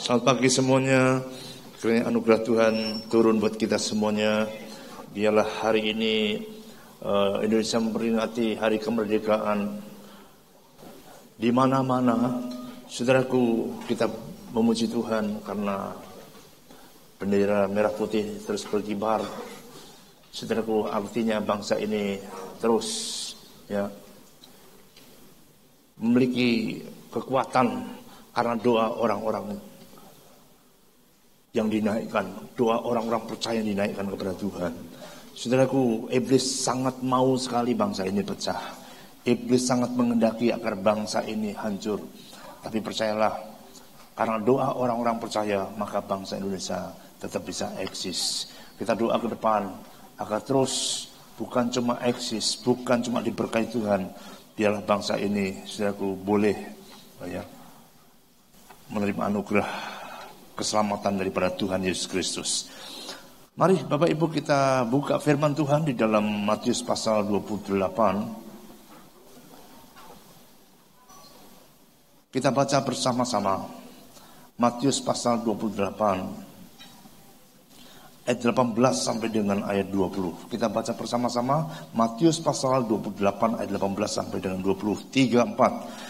Selamat pagi semuanya. Kiranya anugerah Tuhan turun buat kita semuanya. Biarlah hari ini uh, Indonesia memperingati hari kemerdekaan. Di mana-mana, saudaraku, kita memuji Tuhan karena bendera merah putih terus berkibar. Saudaraku, artinya bangsa ini terus ya memiliki kekuatan karena doa orang-orang yang dinaikkan, doa orang-orang percaya yang dinaikkan kepada Tuhan. Saudaraku, iblis sangat mau sekali bangsa ini pecah. Iblis sangat mengendaki agar bangsa ini hancur. Tapi percayalah, karena doa orang-orang percaya, maka bangsa Indonesia tetap bisa eksis. Kita doa ke depan, agar terus bukan cuma eksis, bukan cuma diberkahi Tuhan, biarlah bangsa ini, saudaraku, boleh ya, menerima anugerah keselamatan daripada Tuhan Yesus Kristus. Mari Bapak Ibu kita buka firman Tuhan di dalam Matius pasal 28. Kita baca bersama-sama Matius pasal 28 ayat 18 sampai dengan ayat 20. Kita baca bersama-sama Matius pasal 28 ayat 18 sampai dengan 20. 3 4.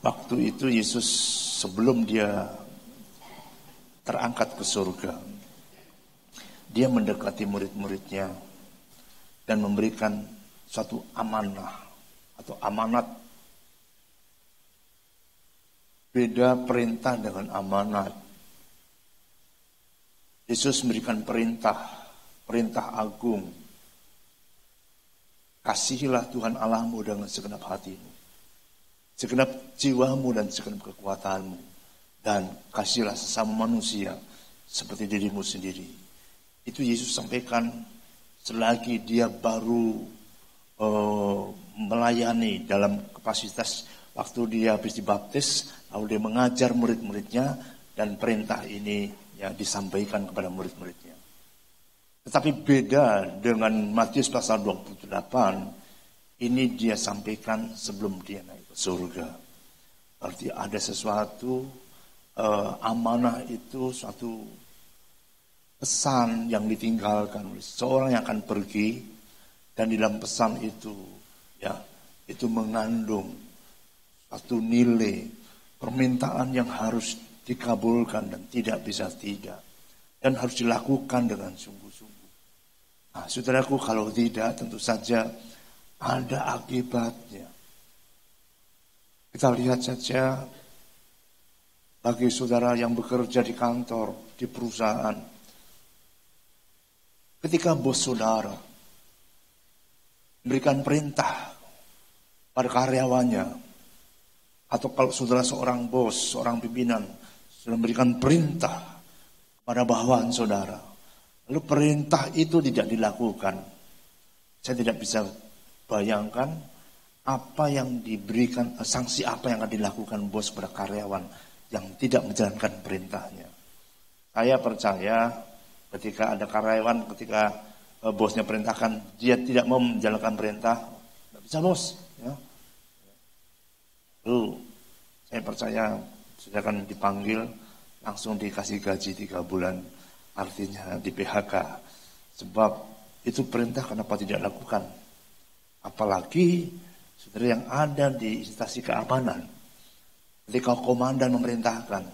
Waktu itu Yesus sebelum dia terangkat ke surga, dia mendekati murid-muridnya dan memberikan suatu amanah atau amanat. Beda perintah dengan amanat. Yesus memberikan perintah, perintah agung. Kasihilah Tuhan Allahmu dengan segenap hatimu segenap jiwamu dan segenap kekuatanmu. Dan kasihlah sesama manusia seperti dirimu sendiri. Itu Yesus sampaikan selagi dia baru uh, melayani dalam kapasitas waktu dia habis dibaptis, lalu dia mengajar murid-muridnya dan perintah ini yang disampaikan kepada murid-muridnya. Tetapi beda dengan Matius pasal 28, ini dia sampaikan sebelum dia naik surga. Berarti ada sesuatu uh, amanah itu suatu pesan yang ditinggalkan oleh seorang yang akan pergi dan di dalam pesan itu ya itu mengandung satu nilai permintaan yang harus dikabulkan dan tidak bisa tidak dan harus dilakukan dengan sungguh-sungguh. Nah, saudaraku kalau tidak tentu saja ada akibatnya. Kita lihat saja bagi saudara yang bekerja di kantor, di perusahaan. Ketika bos saudara memberikan perintah pada karyawannya, atau kalau saudara seorang bos, seorang pimpinan, sudah memberikan perintah pada bawahan saudara, lalu perintah itu tidak dilakukan, saya tidak bisa bayangkan apa yang diberikan, eh, sanksi apa yang akan dilakukan bos pada karyawan yang tidak menjalankan perintahnya. Saya percaya ketika ada karyawan, ketika eh, bosnya perintahkan, dia tidak mau menjalankan perintah, tidak bisa bos. Ya. Lalu saya percaya sudah akan dipanggil, langsung dikasih gaji tiga bulan, artinya di PHK. Sebab itu perintah kenapa tidak lakukan. Apalagi Saudara yang ada di instansi keamanan. Ketika komandan memerintahkan.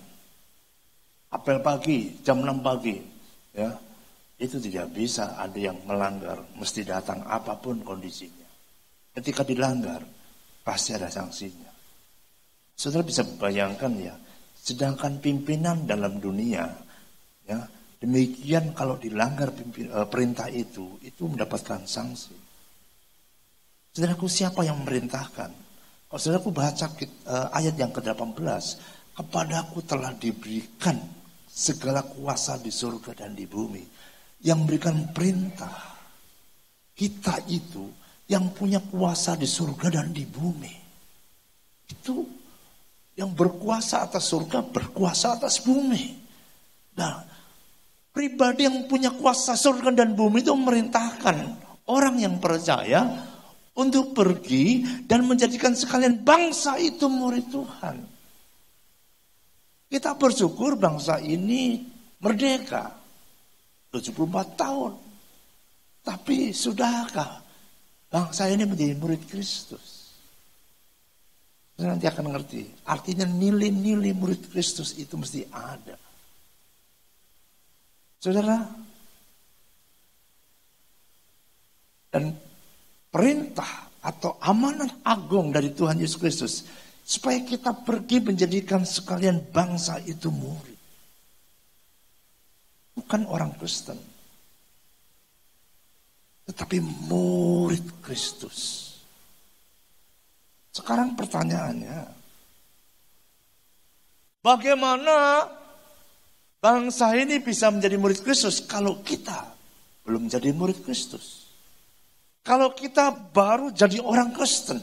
Apel pagi, jam 6 pagi. ya Itu tidak bisa ada yang melanggar. Mesti datang apa pun kondisinya. Ketika dilanggar, pasti ada sanksinya. Saudara bisa bayangkan ya, sedangkan pimpinan dalam dunia, ya demikian kalau dilanggar pimpin, eh, perintah itu, itu mendapatkan sanksi. Saudaraku siapa yang memerintahkan? Kalau saudaraku baca uh, ayat yang ke-18, kepadaku telah diberikan segala kuasa di surga dan di bumi. Yang memberikan perintah. Kita itu yang punya kuasa di surga dan di bumi. Itu yang berkuasa atas surga, berkuasa atas bumi. Nah, pribadi yang punya kuasa surga dan bumi itu memerintahkan orang yang percaya untuk pergi dan menjadikan sekalian bangsa itu murid Tuhan. Kita bersyukur bangsa ini merdeka. 74 tahun. Tapi sudahkah bangsa ini menjadi murid Kristus? Saya nanti akan mengerti. Artinya nilai-nilai murid Kristus itu mesti ada. Saudara, dan perintah atau amanat agung dari Tuhan Yesus Kristus supaya kita pergi menjadikan sekalian bangsa itu murid. Bukan orang Kristen. Tetapi murid Kristus. Sekarang pertanyaannya, bagaimana bangsa ini bisa menjadi murid Kristus kalau kita belum jadi murid Kristus? Kalau kita baru jadi orang Kristen,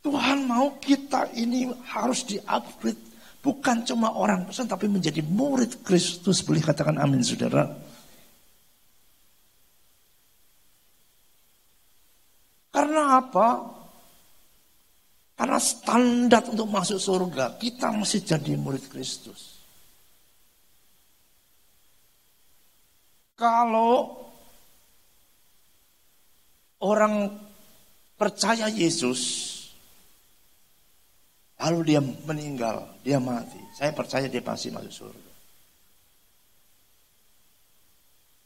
Tuhan mau kita ini harus di-upgrade. Bukan cuma orang Kristen, tapi menjadi murid Kristus. Boleh katakan amin, saudara. Karena apa? Karena standar untuk masuk surga, kita mesti jadi murid Kristus. Kalau orang percaya Yesus, lalu dia meninggal, dia mati. Saya percaya dia pasti masuk surga.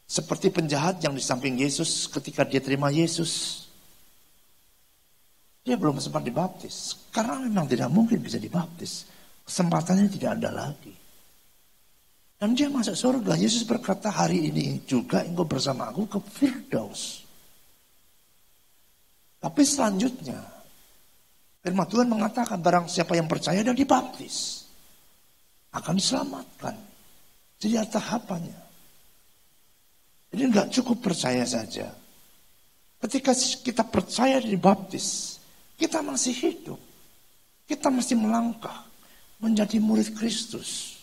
Seperti penjahat yang di samping Yesus ketika dia terima Yesus. Dia belum sempat dibaptis. Karena memang tidak mungkin bisa dibaptis. Kesempatannya tidak ada lagi. Dan dia masuk surga. Yesus berkata hari ini juga engkau bersama aku ke Firdaus. Tapi selanjutnya, firman Tuhan mengatakan barang siapa yang percaya dan dibaptis akan diselamatkan. Jadi ada tahapannya. Jadi nggak cukup percaya saja. Ketika kita percaya dan dibaptis, kita masih hidup. Kita masih melangkah menjadi murid Kristus.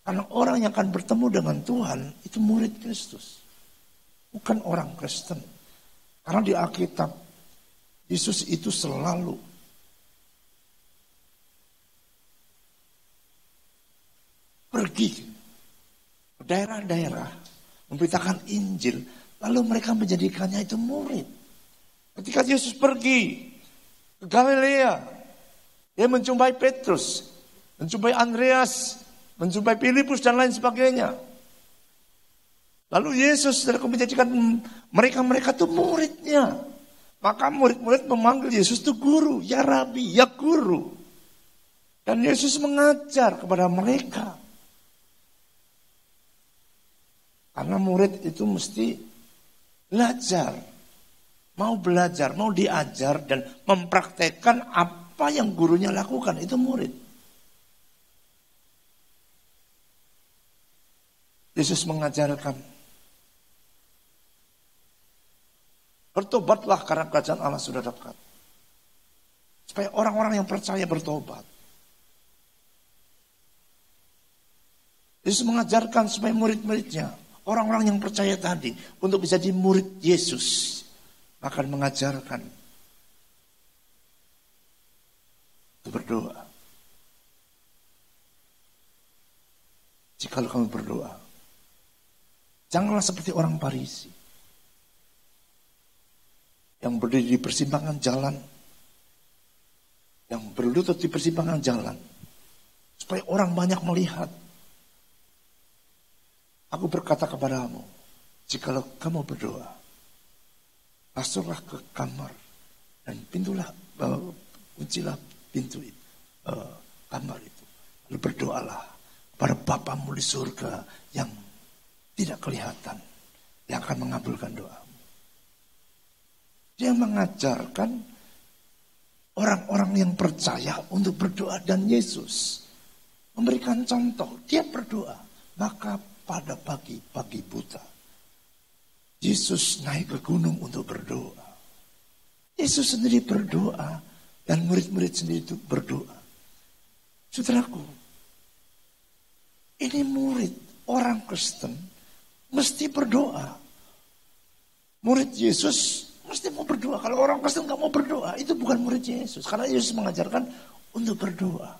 Karena orang yang akan bertemu dengan Tuhan itu murid Kristus. Bukan orang Kristen. Karena di Alkitab, Yesus itu selalu pergi ke daerah-daerah, memberitakan Injil, lalu mereka menjadikannya itu murid. Ketika Yesus pergi ke Galilea, dia menjumpai Petrus, menjumpai Andreas, menjumpai Filipus dan lain sebagainya. Lalu Yesus sudah menjadikan mereka-mereka itu muridnya. Maka murid-murid memanggil Yesus itu guru, ya rabi, ya guru. Dan Yesus mengajar kepada mereka. Karena murid itu mesti belajar. Mau belajar, mau diajar dan mempraktekkan apa yang gurunya lakukan. Itu murid. Yesus mengajarkan Bertobatlah karena kerajaan Allah sudah dekat. Supaya orang-orang yang percaya bertobat. Yesus mengajarkan supaya murid-muridnya, orang-orang yang percaya tadi, untuk bisa di murid Yesus, akan mengajarkan berdoa. Jika kamu berdoa, janganlah seperti orang Parisi yang berdiri di persimpangan jalan, yang berlutut di persimpangan jalan, supaya orang banyak melihat. Aku berkata kepadamu, jikalau kamu berdoa, masuklah ke kamar dan pintulah, uh, kuncilah pintu itu, uh, kamar itu. Lalu berdoalah pada Bapamu di surga yang tidak kelihatan, yang akan mengabulkan doa. Dia mengajarkan orang-orang yang percaya untuk berdoa dan Yesus memberikan contoh. Dia berdoa. Maka pada pagi-pagi buta. Yesus naik ke gunung untuk berdoa. Yesus sendiri berdoa. Dan murid-murid sendiri itu berdoa. Saudaraku, ini murid orang Kristen mesti berdoa. Murid Yesus mesti mau berdoa. Kalau orang Kristen nggak mau berdoa, itu bukan murid Yesus. Karena Yesus mengajarkan untuk berdoa.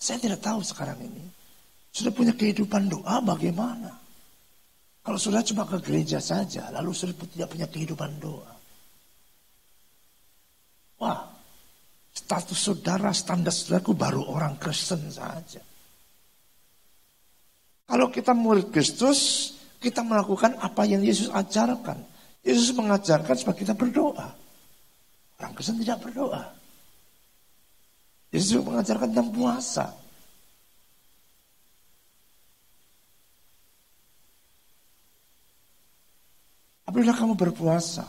Saya tidak tahu sekarang ini. Sudah punya kehidupan doa bagaimana? Kalau sudah cuma ke gereja saja, lalu sudah tidak punya kehidupan doa. Wah, status saudara, standar saudaraku baru orang Kristen saja. Kalau kita murid Kristus, kita melakukan apa yang Yesus ajarkan. Yesus mengajarkan supaya kita berdoa. Orang Kristen tidak berdoa. Yesus mengajarkan tentang puasa. Apabila kamu berpuasa,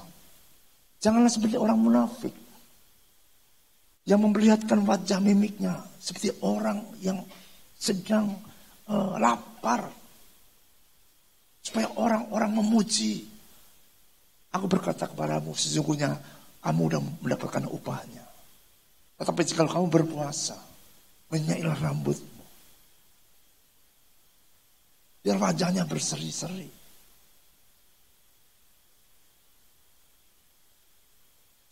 janganlah seperti orang munafik yang memperlihatkan wajah mimiknya seperti orang yang sedang uh, lapar supaya orang-orang memuji. Aku berkata kepadamu sesungguhnya kamu sudah mendapatkan upahnya. Tetapi jika kamu berpuasa, menyailah rambutmu. Biar wajahnya berseri-seri.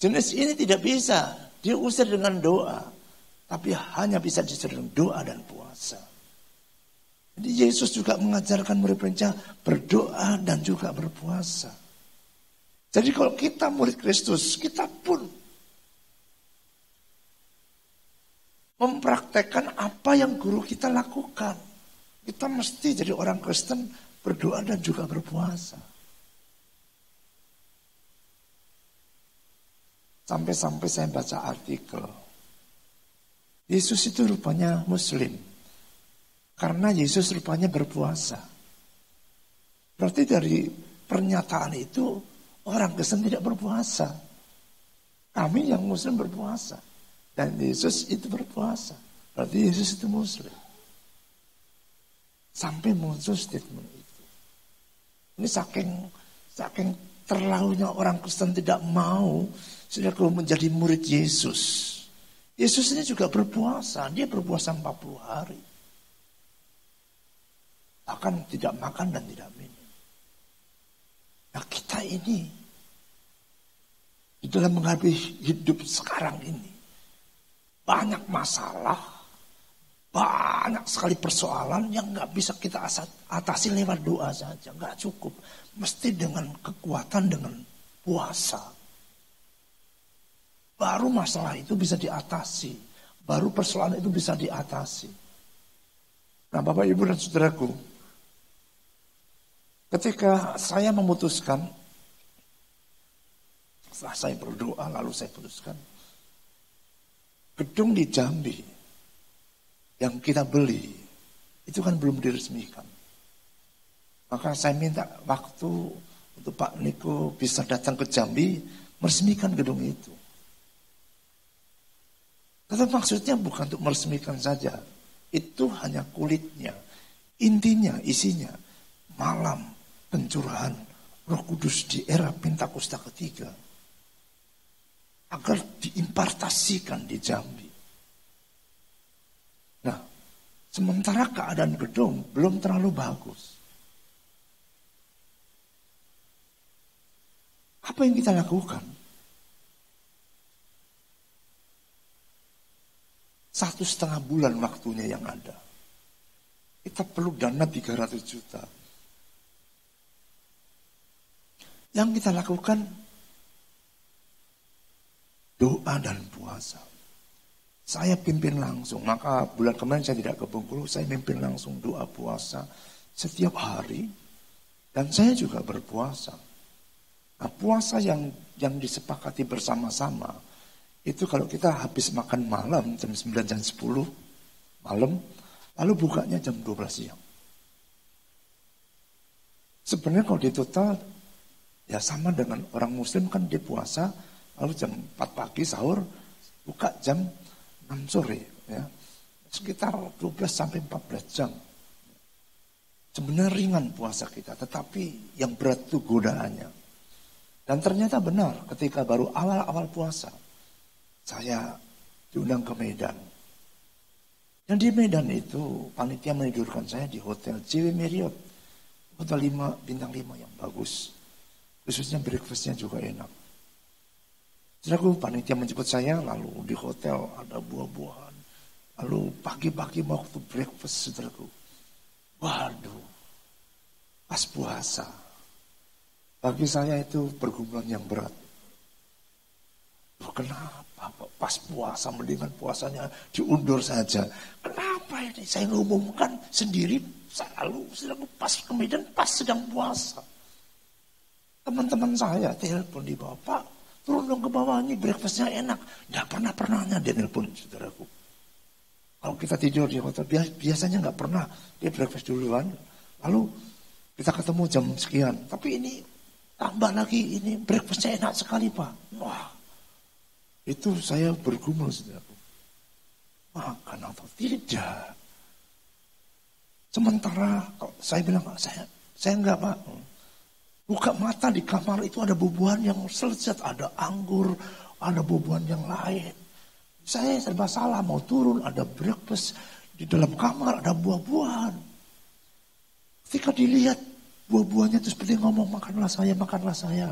Jenis ini tidak bisa diusir dengan doa. Tapi hanya bisa diusir dengan doa dan puasa. Jadi Yesus juga mengajarkan murid-muridnya berdoa dan juga berpuasa. Jadi kalau kita murid Kristus, kita pun mempraktekkan apa yang guru kita lakukan. Kita mesti jadi orang Kristen berdoa dan juga berpuasa. Sampai-sampai saya baca artikel. Yesus itu rupanya muslim. Karena Yesus rupanya berpuasa. Berarti dari pernyataan itu orang Kristen tidak berpuasa. Kami yang muslim berpuasa. Dan Yesus itu berpuasa. Berarti Yesus itu muslim. Sampai muncul statement itu. Ini saking saking terlalunya orang Kristen tidak mau sudah kalau menjadi murid Yesus. Yesus ini juga berpuasa. Dia berpuasa 40 hari. Bahkan tidak makan dan tidak minum. Nah kita ini di dalam menghadapi hidup sekarang ini banyak masalah, banyak sekali persoalan yang nggak bisa kita atasi lewat doa saja, nggak cukup. Mesti dengan kekuatan, dengan puasa. Baru masalah itu bisa diatasi, baru persoalan itu bisa diatasi. Nah Bapak Ibu dan Saudaraku, ketika saya memutuskan, setelah saya berdoa lalu saya putuskan, Gedung di Jambi yang kita beli itu kan belum diresmikan. Maka saya minta waktu untuk Pak Niko bisa datang ke Jambi meresmikan gedung itu. Tetapi maksudnya bukan untuk meresmikan saja. Itu hanya kulitnya. Intinya, isinya. Malam pencurahan roh kudus di era Pentakosta ketiga agar diimpartasikan di Jambi. Nah, sementara keadaan gedung belum terlalu bagus. Apa yang kita lakukan? Satu setengah bulan waktunya yang ada. Kita perlu dana 300 juta. Yang kita lakukan doa dan puasa. Saya pimpin langsung, maka bulan kemarin saya tidak ke Bengkulu, saya pimpin langsung doa puasa setiap hari. Dan saya juga berpuasa. Nah puasa yang yang disepakati bersama-sama, itu kalau kita habis makan malam jam 9 jam 10 malam, lalu bukanya jam 12 siang. Sebenarnya kalau di total ya sama dengan orang muslim kan dia puasa Lalu jam 4 pagi sahur, buka jam 6 sore. Ya. sekitar 12 sampai 14 jam. Sebenarnya ringan puasa kita, tetapi yang berat itu godaannya. Dan ternyata benar ketika baru awal-awal puasa, saya diundang ke Medan. Dan di Medan itu panitia menidurkan saya di hotel JW Marriott. Hotel 5, bintang 5 yang bagus. Khususnya breakfastnya juga enak. Saudaraku, panitia menjemput saya, lalu di hotel ada buah-buahan. Lalu pagi-pagi waktu breakfast, saudaraku. Waduh, pas puasa. Bagi saya itu pergumulan yang berat. Loh, kenapa pas puasa mendingan puasanya diundur saja. Kenapa ini saya ngumumkan sendiri selalu sedang pas kemudian pas sedang puasa. Teman-teman saya telepon di bawah, Pak turun dong ke bawah ini breakfastnya enak. Tidak pernah-pernahnya dia telepon saudaraku. Kalau kita tidur di hotel, biasanya nggak pernah dia breakfast duluan. Lalu kita ketemu jam sekian. Tapi ini tambah lagi, ini breakfastnya enak sekali Pak. Wah, itu saya bergumul saudaraku. Makan atau tidak. Sementara saya bilang, saya saya enggak Pak. Buka mata di kamar itu ada bubuhan yang selesai, ada anggur, ada bubuhan yang lain. Saya serba salah mau turun, ada breakfast di dalam kamar, ada buah-buahan. Ketika dilihat buah-buahnya itu seperti ngomong makanlah saya, makanlah saya.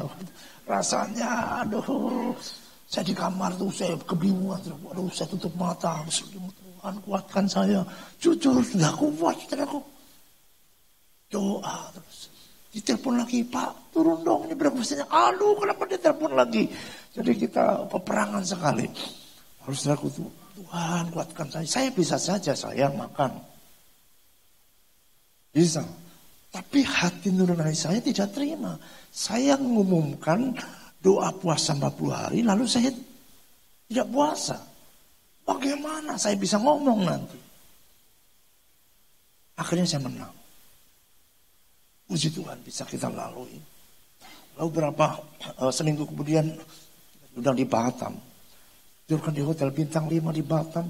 Rasanya, aduh, saya di kamar tuh saya kebingungan, aduh saya tutup mata, Tuhan kuatkan saya. Jujur, tidak kuat, tidak aku. Doa terus. Ditelepon lagi, Pak, turun dong ini berapa persennya. Aduh, kenapa ditelepon lagi? Jadi kita peperangan sekali. Harus aku tuh, Tuhan kuatkan saya. Saya bisa saja saya makan. Bisa. Tapi hati nurani saya tidak terima. Saya mengumumkan doa puasa 40 hari, lalu saya tidak puasa. Bagaimana saya bisa ngomong nanti? Akhirnya saya menang. Puji Tuhan bisa kita lalui. Lalu berapa uh, seminggu kemudian sudah di Batam. Tidurkan di hotel bintang 5 di Batam.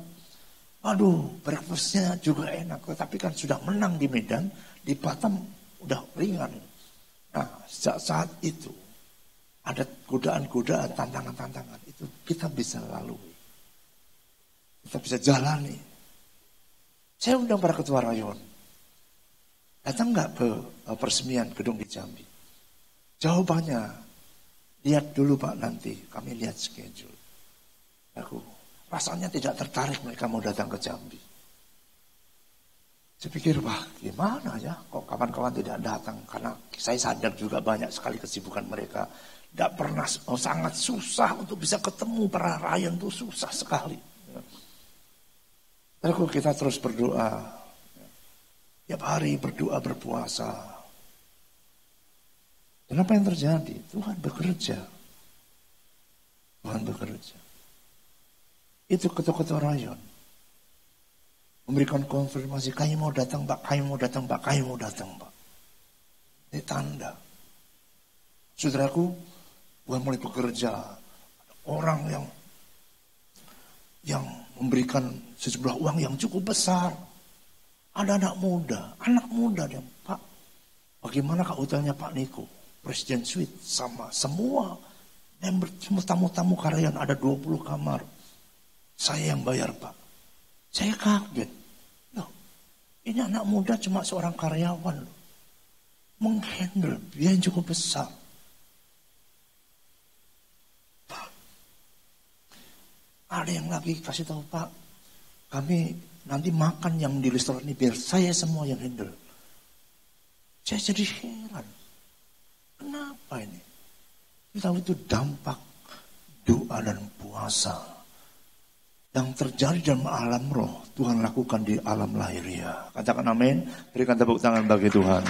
Aduh, breakfastnya juga enak. Tapi kan sudah menang di Medan, di Batam udah ringan. Nah, sejak saat itu ada godaan-godaan, tantangan-tantangan itu kita bisa lalui. Kita bisa jalani. Saya undang para ketua rayon. Datang nggak ke eh, persemian gedung di Jambi? Jawabannya, lihat dulu Pak nanti, kami lihat schedule. Aku rasanya tidak tertarik mereka mau datang ke Jambi. Saya pikir, wah gimana ya, kok kawan-kawan tidak datang. Karena saya sadar juga banyak sekali kesibukan mereka. Tidak pernah, oh, sangat susah untuk bisa ketemu para rakyat itu susah sekali. Lalu kita terus berdoa, Tiap hari berdoa berpuasa. Dan apa yang terjadi? Tuhan bekerja. Tuhan bekerja. Itu ketua-ketua rayon. Memberikan konfirmasi, kami mau datang pak, kami mau datang pak, kami mau datang pak. Ini tanda. Saudaraku, Tuhan mulai bekerja. Orang yang yang memberikan sejumlah uang yang cukup besar ada anak muda, anak muda dia, Pak. Bagaimana kak hotelnya Pak Niko? Presiden Suite sama semua member tamu-tamu karyawan ada 20 kamar. Saya yang bayar Pak. Saya kaget. Loh, ini anak muda cuma seorang karyawan loh. Menghandle biaya yang cukup besar. Pak, ada yang lagi kasih tahu Pak, kami Nanti makan yang di restoran ini biar saya semua yang handle. Saya jadi heran. Kenapa ini? Kita tahu itu dampak doa dan puasa. Yang terjadi dalam alam roh, Tuhan lakukan di alam lahiriah. Katakan amin, berikan tepuk tangan bagi Tuhan.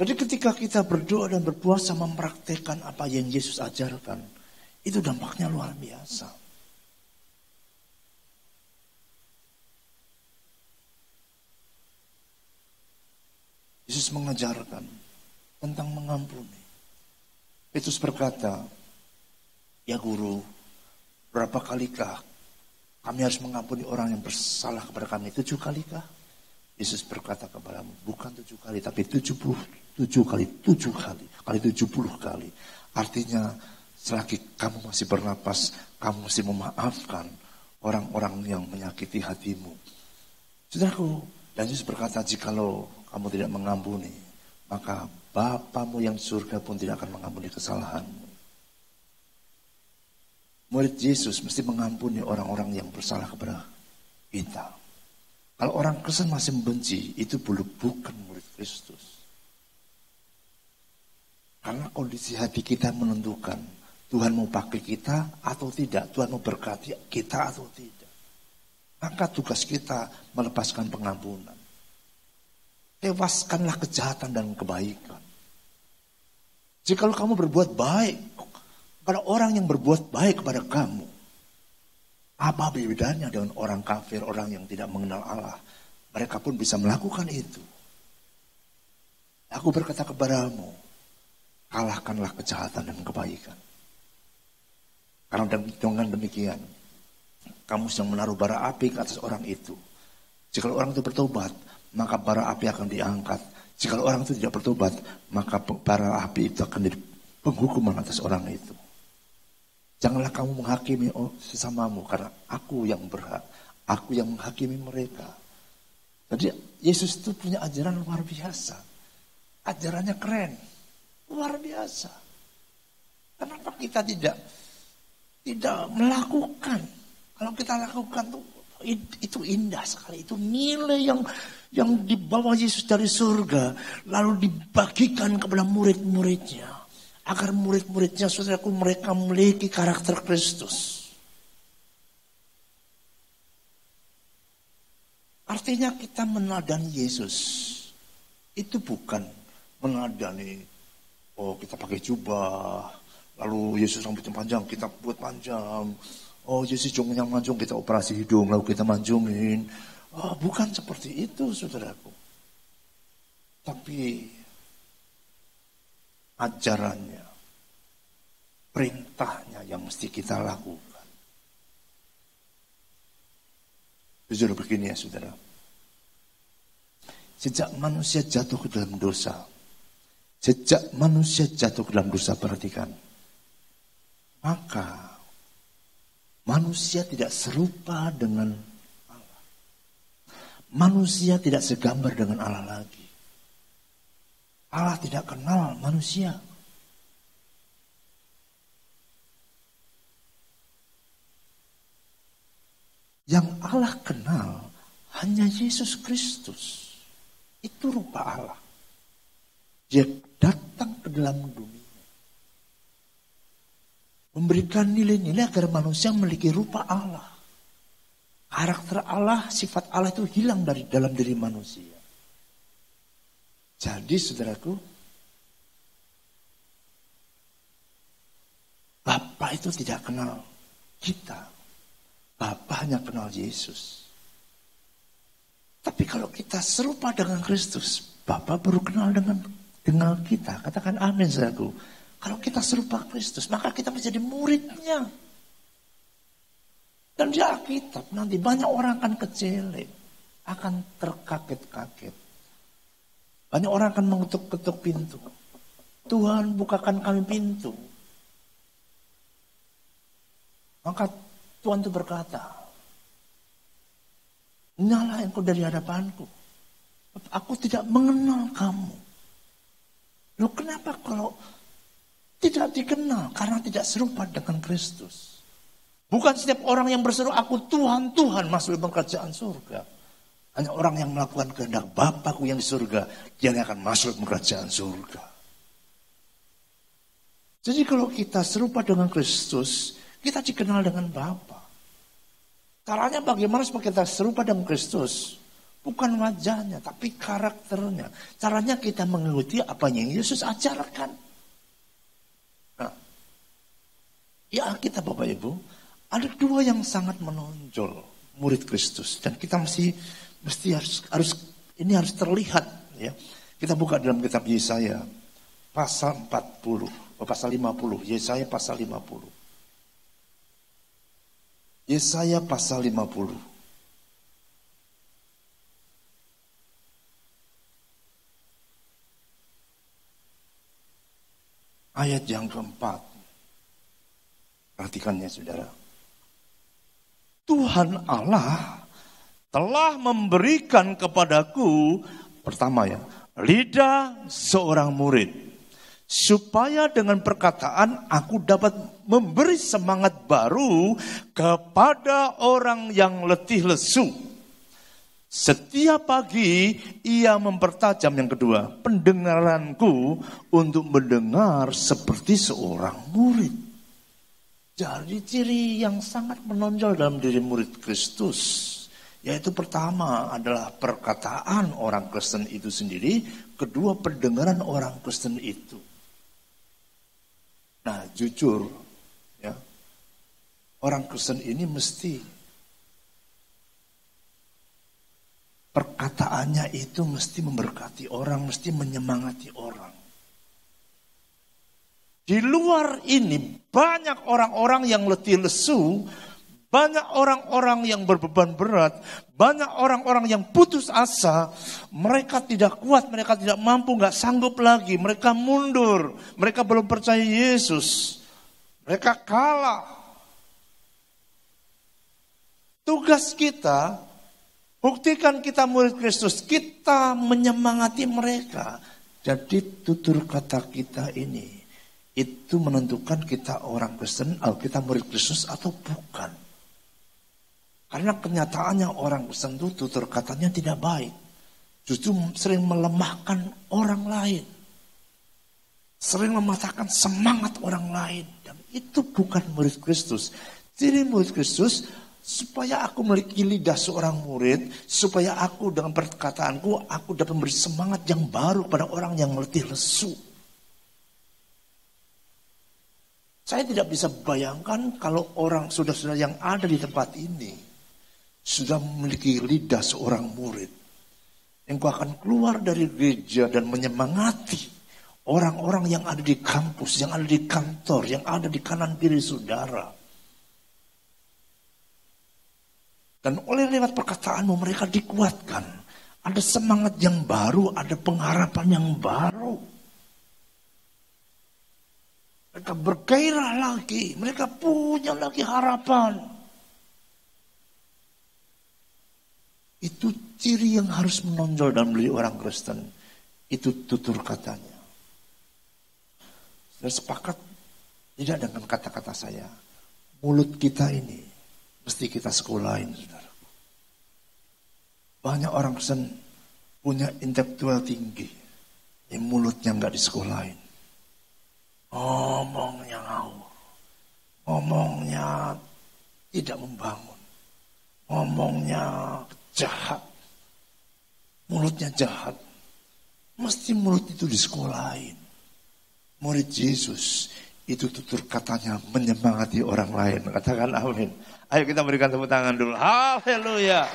Jadi ketika kita berdoa dan berpuasa mempraktekkan apa yang Yesus ajarkan, itu dampaknya luar biasa. Yesus mengajarkan tentang mengampuni. Petrus berkata, Ya guru, berapa kalikah Kami harus mengampuni orang yang bersalah kepada kami tujuh kali kah? Yesus berkata kepadamu, bukan tujuh kali, tapi tujuh puluh tujuh kali, tujuh kali, kali tujuh puluh kali. Artinya, selagi kamu masih bernapas, kamu masih memaafkan orang-orang yang menyakiti hatimu. Saudaraku, dan Yesus berkata, jikalau kamu tidak mengampuni, maka Bapamu yang surga pun tidak akan mengampuni kesalahanmu. Murid Yesus mesti mengampuni orang-orang yang bersalah kepada kita. Kalau orang Kristen masih membenci, itu belum bukan murid Kristus. Karena kondisi hati kita menentukan Tuhan mau pakai kita atau tidak, Tuhan mau berkati kita atau tidak. Maka tugas kita melepaskan pengampunan. Tewaskanlah kejahatan dan kebaikan. Jika kamu berbuat baik pada orang yang berbuat baik kepada kamu, apa bedanya dengan orang kafir, orang yang tidak mengenal Allah? Mereka pun bisa melakukan itu. Aku berkata kepadamu, kalahkanlah kejahatan dan kebaikan. Karena dengan demikian, kamu sedang menaruh bara api ke atas orang itu. Jika orang itu bertobat, maka bara api akan diangkat. Jika orang itu tidak bertobat, maka bara api itu akan jadi penghukuman atas orang itu. Janganlah kamu menghakimi sesamamu karena aku yang berhak. Aku yang menghakimi mereka. Jadi Yesus itu punya ajaran luar biasa. Ajarannya keren. Luar biasa. Kenapa kita tidak tidak melakukan? Kalau kita lakukan tuh itu indah sekali. Itu nilai yang yang dibawa Yesus dari surga lalu dibagikan kepada murid-muridnya agar murid-muridnya saudaraku mereka memiliki karakter Kristus. Artinya kita menadani Yesus itu bukan menadani oh kita pakai jubah lalu Yesus rambutnya panjang kita buat panjang oh Yesus jongnya manjung kita operasi hidung lalu kita manjungin Oh, bukan seperti itu, saudaraku. Tapi ajarannya, perintahnya yang mesti kita lakukan. Jujur begini ya, saudara. Sejak manusia jatuh ke dalam dosa, sejak manusia jatuh ke dalam dosa, perhatikan. Maka manusia tidak serupa dengan manusia tidak segambar dengan Allah lagi. Allah tidak kenal manusia. Yang Allah kenal hanya Yesus Kristus. Itu rupa Allah. Dia datang ke dalam dunia. Memberikan nilai-nilai agar manusia memiliki rupa Allah. Karakter Allah, sifat Allah itu hilang dari dalam diri manusia. Jadi saudaraku, Bapak itu tidak kenal kita. Bapak hanya kenal Yesus. Tapi kalau kita serupa dengan Kristus, Bapak baru kenal dengan dengan kita. Katakan amin saudaraku. Kalau kita serupa Kristus, maka kita menjadi muridnya. Dan di Alkitab nanti banyak orang akan kecele, akan terkaget-kaget. Banyak orang akan mengetuk-ketuk pintu. Tuhan bukakan kami pintu. Maka Tuhan itu berkata, Nyala engkau dari hadapanku. Aku tidak mengenal kamu. Loh kenapa kalau tidak dikenal? Karena tidak serupa dengan Kristus. Bukan setiap orang yang berseru aku Tuhan, Tuhan masuk dalam kerajaan surga. Hanya orang yang melakukan kehendak Bapakku yang di surga, dia akan masuk dalam kerajaan surga. Jadi kalau kita serupa dengan Kristus, kita dikenal dengan Bapa. Caranya bagaimana supaya kita serupa dengan Kristus? Bukan wajahnya, tapi karakternya. Caranya kita mengikuti apa yang Yesus ajarkan. Nah, ya kita Bapak Ibu, ada dua yang sangat menonjol murid Kristus dan kita mesti mesti harus harus ini harus terlihat ya. Kita buka dalam kitab Yesaya pasal 40, oh, pasal 50, Yesaya pasal 50. Yesaya pasal 50. Ayat yang keempat. Perhatikannya saudara. Tuhan Allah telah memberikan kepadaku, pertama ya, lidah seorang murid. Supaya dengan perkataan aku dapat memberi semangat baru kepada orang yang letih lesu. Setiap pagi ia mempertajam yang kedua, pendengaranku untuk mendengar seperti seorang murid. Jadi ciri yang sangat menonjol dalam diri murid Kristus yaitu pertama adalah perkataan orang Kristen itu sendiri, kedua pendengaran orang Kristen itu. Nah, jujur ya. Orang Kristen ini mesti perkataannya itu mesti memberkati orang, mesti menyemangati orang. Di luar ini banyak orang-orang yang letih lesu banyak orang-orang yang berbeban berat, banyak orang-orang yang putus asa, mereka tidak kuat, mereka tidak mampu, nggak sanggup lagi, mereka mundur, mereka belum percaya Yesus, mereka kalah. Tugas kita, buktikan kita murid Kristus, kita menyemangati mereka. Jadi tutur kata kita ini, itu menentukan kita orang Kristen, kita murid Kristus atau bukan. Karena kenyataannya orang tersentuh tutur katanya tidak baik. Justru sering melemahkan orang lain. Sering mematahkan semangat orang lain. Dan itu bukan murid Kristus. Jadi murid Kristus supaya aku memiliki lidah seorang murid, supaya aku dengan perkataanku, aku dapat memberi semangat yang baru pada orang yang letih lesu. Saya tidak bisa bayangkan kalau orang sudah-sudah yang ada di tempat ini sudah memiliki lidah seorang murid. Engkau akan keluar dari gereja dan menyemangati orang-orang yang ada di kampus, yang ada di kantor, yang ada di kanan kiri saudara. Dan oleh lewat perkataanmu mereka dikuatkan. Ada semangat yang baru, ada pengharapan yang baru. Mereka bergairah lagi, mereka punya lagi harapan. Itu ciri yang harus menonjol dalam diri orang Kristen. Itu tutur katanya. Saya sepakat tidak dengan kata-kata saya. Mulut kita ini mesti kita sekolahin, saudara. Banyak orang Kristen punya intelektual tinggi. Yang mulutnya nggak disekolahin. Ngomongnya ngawur. Ngomongnya tidak membangun. Ngomongnya jahat. Mulutnya jahat. Mesti mulut itu disekolahin. Murid Yesus itu tutur katanya menyemangati orang lain. Katakan amin. Ayo kita berikan tepuk tangan dulu. Haleluya.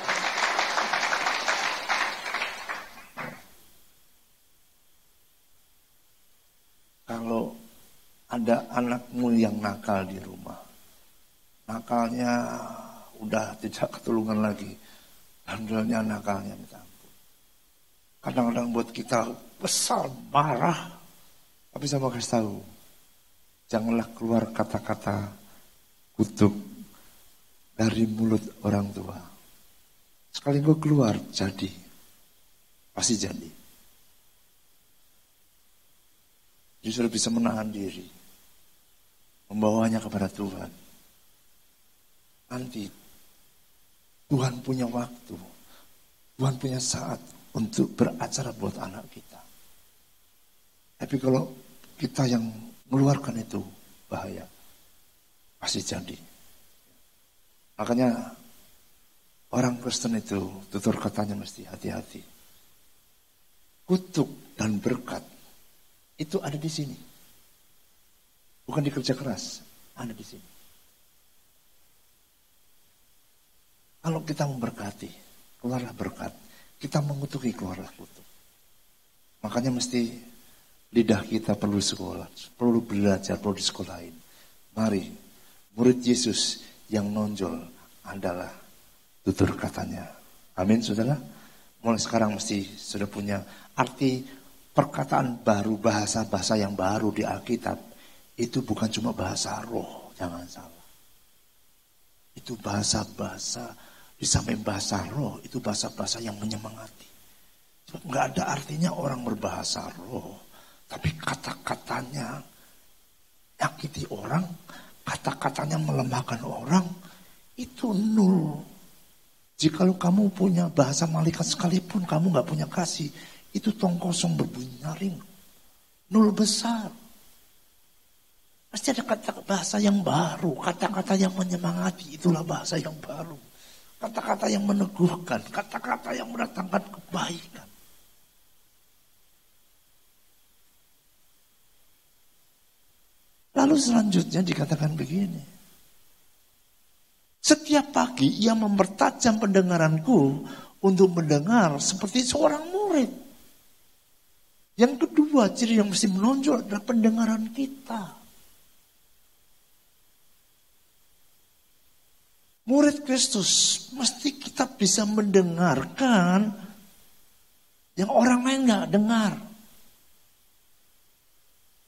Kalau ada anakmu yang nakal di rumah, nakalnya udah tidak ketulungan lagi, Alhamdulillah nakalnya minta ampun. Kadang-kadang buat kita besar, marah. Tapi saya mau kasih tahu. Janganlah keluar kata-kata kutuk dari mulut orang tua. Sekali gue keluar, jadi. Pasti jadi. Justru bisa menahan diri. Membawanya kepada Tuhan. Nanti Tuhan punya waktu. Tuhan punya saat untuk beracara buat anak kita. Tapi kalau kita yang mengeluarkan itu bahaya. Pasti jadi. Makanya orang Kristen itu tutur katanya mesti hati-hati. Kutuk dan berkat itu ada di sini. Bukan di kerja keras, ada di sini. Kalau kita memberkati, keluarlah berkat. Kita mengutuki, keluarlah kutuk. Makanya mesti lidah kita perlu sekolah, perlu belajar, perlu disekolahin. Mari, murid Yesus yang nonjol adalah tutur katanya. Amin, saudara. Mulai sekarang mesti sudah punya arti perkataan baru, bahasa-bahasa yang baru di Alkitab. Itu bukan cuma bahasa roh, jangan salah. Itu bahasa-bahasa, di samping bahasa roh, itu bahasa-bahasa yang menyemangati. Nggak ada artinya orang berbahasa roh. Tapi kata-katanya nyakiti orang, kata-katanya melemahkan orang, itu nul. Jika kamu punya bahasa malaikat sekalipun kamu nggak punya kasih, itu tong kosong berbunyi nyaring. Nul besar. Pasti ada kata bahasa yang baru, kata-kata yang menyemangati, itulah bahasa yang baru. Kata-kata yang meneguhkan, kata-kata yang mendatangkan kebaikan. Lalu selanjutnya dikatakan begini. Setiap pagi ia mempertajam pendengaranku untuk mendengar seperti seorang murid. Yang kedua ciri yang mesti menonjol adalah pendengaran kita. Murid Kristus mesti kita bisa mendengarkan yang orang lain nggak dengar.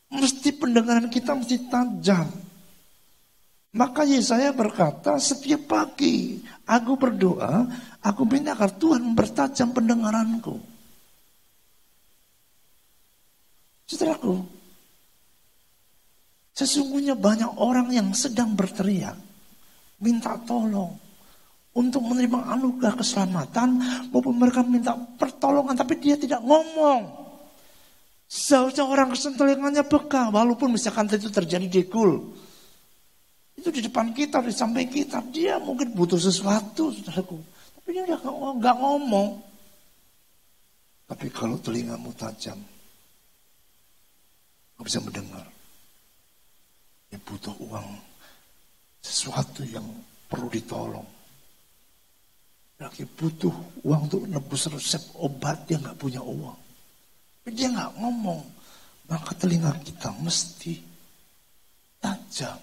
Mesti pendengaran kita mesti tajam. Maka Yesaya berkata setiap pagi aku berdoa, aku minta agar Tuhan mempertajam pendengaranku. Saudaraku, sesungguhnya banyak orang yang sedang berteriak, minta tolong untuk menerima anugerah keselamatan, maupun mereka minta pertolongan, tapi dia tidak ngomong. Seharusnya orang Kristen telinganya peka, walaupun misalkan itu terjadi di kul. Itu di depan kita, di samping kita. Dia mungkin butuh sesuatu, saudaraku. Tapi dia nggak ngomong. Tapi kalau telingamu tajam, nggak bisa mendengar. Dia butuh uang, sesuatu yang perlu ditolong. Lagi butuh uang untuk nebus resep obat, dia nggak punya uang. Tapi dia nggak ngomong. Maka telinga kita mesti tajam.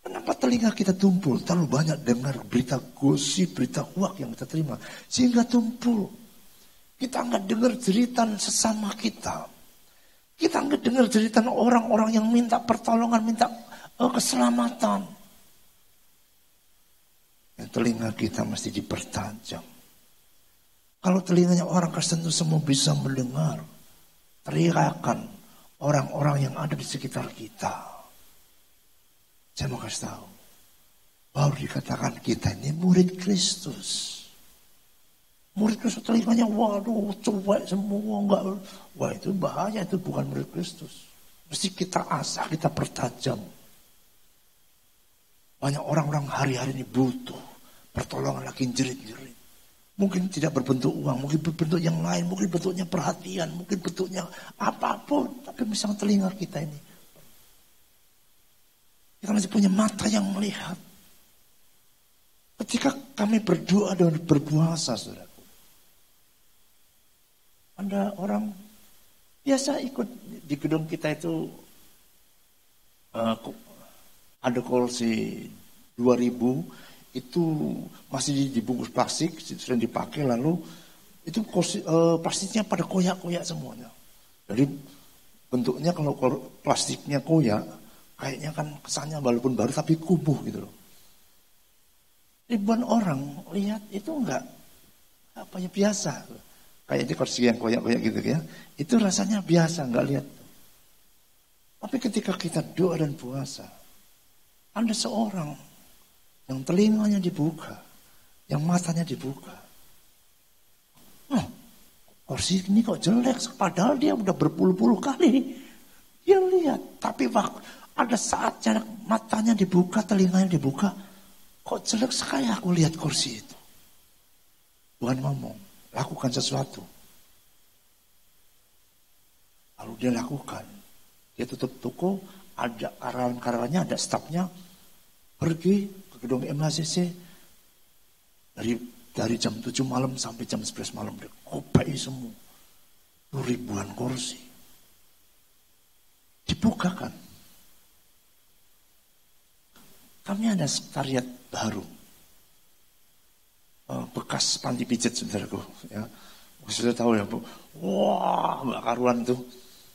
Kenapa telinga kita tumpul? Terlalu banyak dengar berita gosip, berita huak yang kita terima. Sehingga tumpul. Kita nggak dengar cerita sesama kita. Kita nggak dengar cerita orang-orang yang minta pertolongan, minta uh, keselamatan. Ya, telinga kita mesti dipertajam. Kalau telinganya orang Kristen itu semua bisa mendengar teriakan orang-orang yang ada di sekitar kita. Saya mau kasih tahu. Baru dikatakan kita ini murid Kristus. Murid Kristus telinganya waduh cuek semua enggak. Wah itu bahaya itu bukan murid Kristus. Mesti kita asah, kita pertajam. Banyak orang-orang hari-hari ini butuh pertolongan lagi jerit-jerit. Mungkin tidak berbentuk uang, mungkin berbentuk yang lain, mungkin bentuknya perhatian, mungkin bentuknya apa pun. Tapi misalnya telinga kita ini. Kita masih punya mata yang melihat. Ketika kami berdoa dan berpuasa, saudaraku. Anda orang biasa ikut di gedung kita itu uh, ada kursi 2000 itu masih dibungkus plastik, sering dipakai lalu itu uh, plastiknya pada koyak-koyak semuanya. Jadi bentuknya kalau plastiknya koyak, kayaknya kan kesannya walaupun baru tapi kumuh gitu loh. Ribuan orang lihat itu enggak apa ya biasa. Kayak di kursi yang koyak-koyak gitu ya. Itu rasanya biasa, enggak lihat. Tapi ketika kita doa dan puasa, ada seorang yang telinganya dibuka, yang matanya dibuka. Oh, kursi ini kok jelek, padahal dia udah berpuluh-puluh kali. Dia lihat, tapi waktu ada saatnya matanya dibuka, telinganya dibuka. Kok jelek sekali aku lihat kursi itu. Tuhan ngomong, lakukan sesuatu. Lalu dia lakukan. Dia tutup toko, ada karyawan-karyawannya, ada stafnya. Pergi gedung MHCC dari dari jam 7 malam sampai jam 11 malam kopai semua ribuan kursi dibukakan Kami ada sekretariat baru. Uh, bekas panti pijat saudaraku. Ya. Sudah tahu ya Bu. Wah, Mbak Karuan tuh.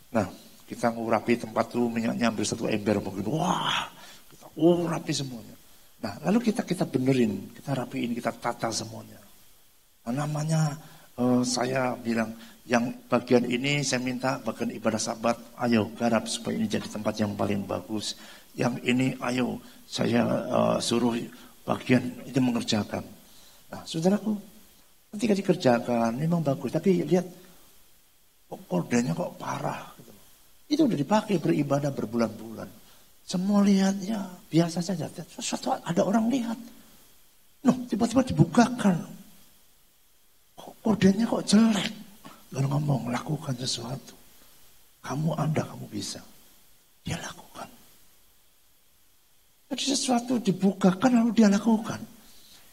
Nah, kita ngurapi tempat tuh minyaknya hampir satu ember mungkin. Wah, kita urapi semuanya. Nah, lalu kita kita benerin, kita rapiin, kita tata semuanya. Nah, namanya uh, saya bilang yang bagian ini saya minta bagian ibadah sabat, ayo garap supaya ini jadi tempat yang paling bagus. Yang ini ayo saya uh, suruh bagian itu mengerjakan. Nah, saudaraku, ketika dikerjakan memang bagus, tapi lihat kok kodenya kok parah. Itu udah dipakai beribadah berbulan-bulan. Semua lihat ya biasa saja. Sesuatu ada orang lihat. Noh, tiba-tiba dibukakan. Kok kodenya kok jelek. Lalu ngomong, lakukan sesuatu. Kamu ada, kamu bisa. Dia lakukan. Jadi sesuatu dibukakan lalu dia lakukan.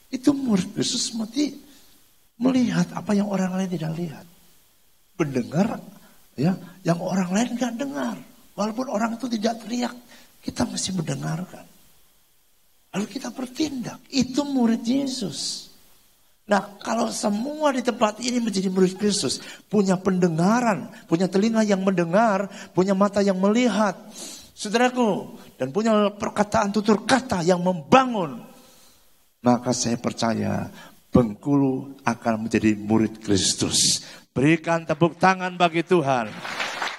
Itu murid Yesus mati melihat apa yang orang lain tidak lihat. Mendengar ya yang orang lain nggak dengar. Walaupun orang itu tidak teriak, kita mesti mendengarkan. Lalu kita bertindak. Itu murid Yesus. Nah, kalau semua di tempat ini menjadi murid Kristus, punya pendengaran, punya telinga yang mendengar, punya mata yang melihat, saudaraku, dan punya perkataan tutur kata yang membangun, maka saya percaya Bengkulu akan menjadi murid Kristus. Berikan tepuk tangan bagi Tuhan.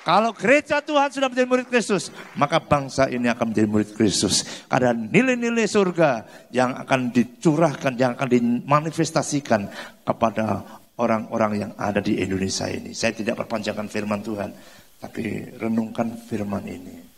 Kalau gereja Tuhan sudah menjadi murid Kristus, maka bangsa ini akan menjadi murid Kristus. Karena nilai-nilai surga yang akan dicurahkan, yang akan dimanifestasikan kepada orang-orang yang ada di Indonesia ini. Saya tidak perpanjangkan firman Tuhan, tapi renungkan firman ini.